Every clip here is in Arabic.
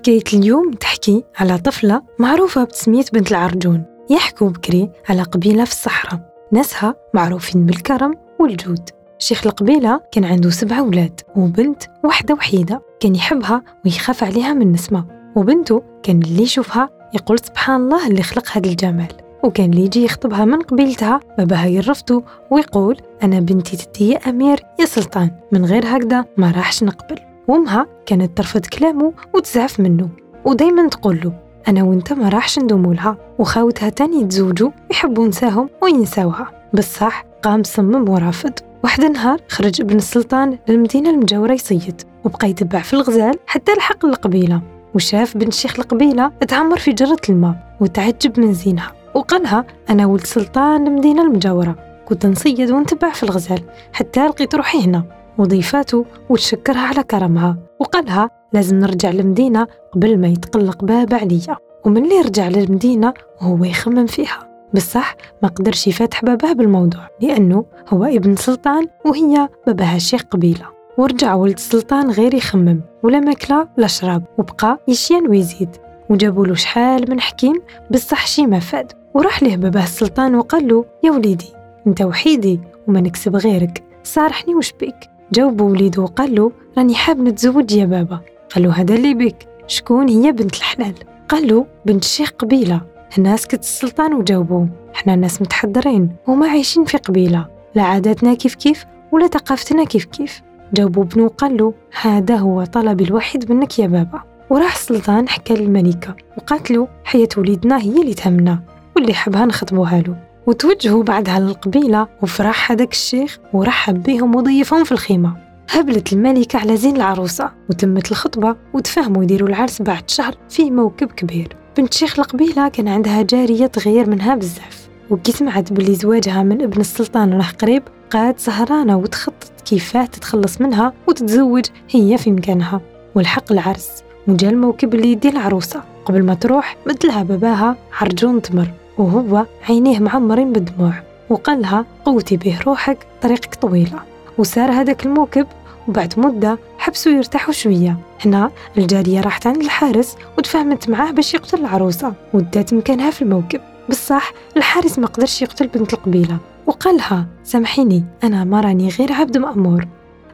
حكاية اليوم تحكي على طفلة معروفة بتسمية بنت العرجون. يحكوا بكري على قبيلة في الصحراء. ناسها معروفين بالكرم والجود. شيخ القبيلة كان عنده سبع أولاد وبنت واحدة وحيدة كان يحبها ويخاف عليها من نسمة. وبنته كان اللي يشوفها يقول سبحان الله اللي خلق هذا الجمال. وكان اللي يجي يخطبها من قبيلتها باباها يرفضه ويقول أنا بنتي تدي يا أمير يا سلطان من غير هكذا ما راحش نقبل. وامها كانت ترفض كلامه وتزعف منه. ودايما تقول له أنا وأنت ما راحش ندومو لها وخاوتها تاني يتزوجوا يحبوا نساهم وينساوها. بصح قام صمم ورافض واحد النهار خرج ابن السلطان للمدينة المجاورة يصيد وبقى يتبع في الغزال حتى لحق القبيلة. وشاف بنت شيخ القبيلة تعمر في جرة الماء وتعجب من زينها وقالها أنا ولد سلطان المدينة المجاورة كنت نصيد ونتبع في الغزال حتى لقيت روحي هنا. وضيفاته وتشكرها على كرمها. وقالها لازم نرجع للمدينة قبل ما يتقلق باب عليا. ومن اللي رجع للمدينة وهو يخمم فيها. بصح ما قدرش يفتح باباه بالموضوع لأنه هو ابن سلطان وهي باباها شيخ قبيلة. ورجع ولد السلطان غير يخمم ولا ماكلة ولا شراب وبقى يشين ويزيد. وجابوا له شحال من حكيم بصح شي ما فاد. وراح له باباه السلطان وقال له يا وليدي أنت وحيدي وما نكسب غيرك. صارحني وش بيك جاوبوا وليده وقال له راني حاب نتزوج يا بابا. قال له هذا اللي بك. شكون هي بنت الحلال؟ قال له بنت الشيخ قبيلة. هنا سكت السلطان وجاوبوا. إحنا ناس متحضرين وما عايشين في قبيلة. لا عاداتنا كيف كيف ولا ثقافتنا كيف كيف. جاوبوا ابنه وقال له هذا هو طلبي الوحيد منك يا بابا. وراح السلطان حكى للملكة وقالت له حياة وليدنا هي اللي تهمنا واللي حبها نخطبوها له. وتوجهوا بعدها للقبيلة وفرح هذاك الشيخ ورحب بهم وضيفهم في الخيمة. هبلت الملكة على زين العروسة وتمت الخطبة وتفهموا يديروا العرس بعد شهر في موكب كبير. بنت شيخ القبيلة كان عندها جارية تغير منها بزاف وكي سمعت باللي زواجها من ابن السلطان راه قريب قعدت سهرانة وتخطط كيفاه تتخلص منها وتتزوج هي في مكانها. والحق العرس وجا الموكب اللي يدي العروسة. قبل ما تروح بدلها باباها عرجون تمر. وهو عينيه معمرين بالدموع وقال لها قوتي به روحك طريقك طويلة. وسار هذاك الموكب وبعد مدة حبسوا يرتاحوا شوية. هنا الجارية راحت عند الحارس وتفاهمت معاه باش يقتل العروسة ودات مكانها في الموكب. بصح الحارس ما قدرش يقتل بنت القبيلة وقالها سامحيني أنا ما راني غير عبد مأمور.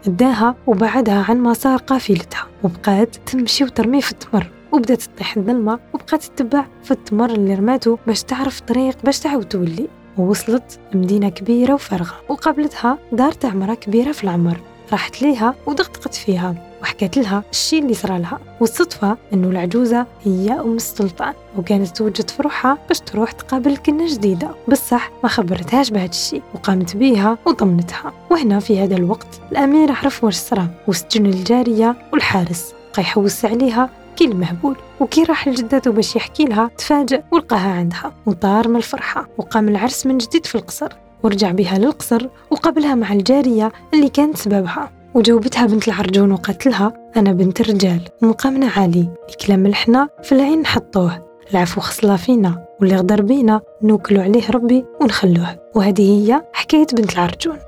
أداها وبعدها عن مسار قافلتها وبقات تمشي وترمي في التمر. وبدات تطيح الظلمة وبقات تتبع في التمر اللي رماته باش تعرف طريق باش تعاود تولي. ووصلت لمدينة كبيرة وفارغة وقابلتها دار تعمرة كبيرة في العمر. راحت ليها ودقدقت فيها وحكت لها الشيء اللي صرا لها. والصدفة أنه العجوزة هي أم السلطان وكانت توجد في روحها باش تروح تقابل كنة جديدة. بصح ما خبرتهاش بهذا الشيء وقامت بيها وطمنتها وهنا في هذا الوقت الأمير عرف واش صرا وسجن الجارية والحارس. بقى يحوس عليها كي المهبول وكي راح لجدته باش يحكي لها تفاجأ ولقاها عندها وطار من الفرحة وقام العرس من جديد في القصر ورجع بها للقصر وقابلها مع الجارية اللي كانت سببها وجاوبتها بنت العرجون وقالت لها أنا بنت الرجال ومقامنا عالي الكلام الحنا في العين نحطوه العفو خصلا فينا واللي غدر بينا نوكلو عليه ربي ونخلوه وهذه هي حكاية بنت العرجون.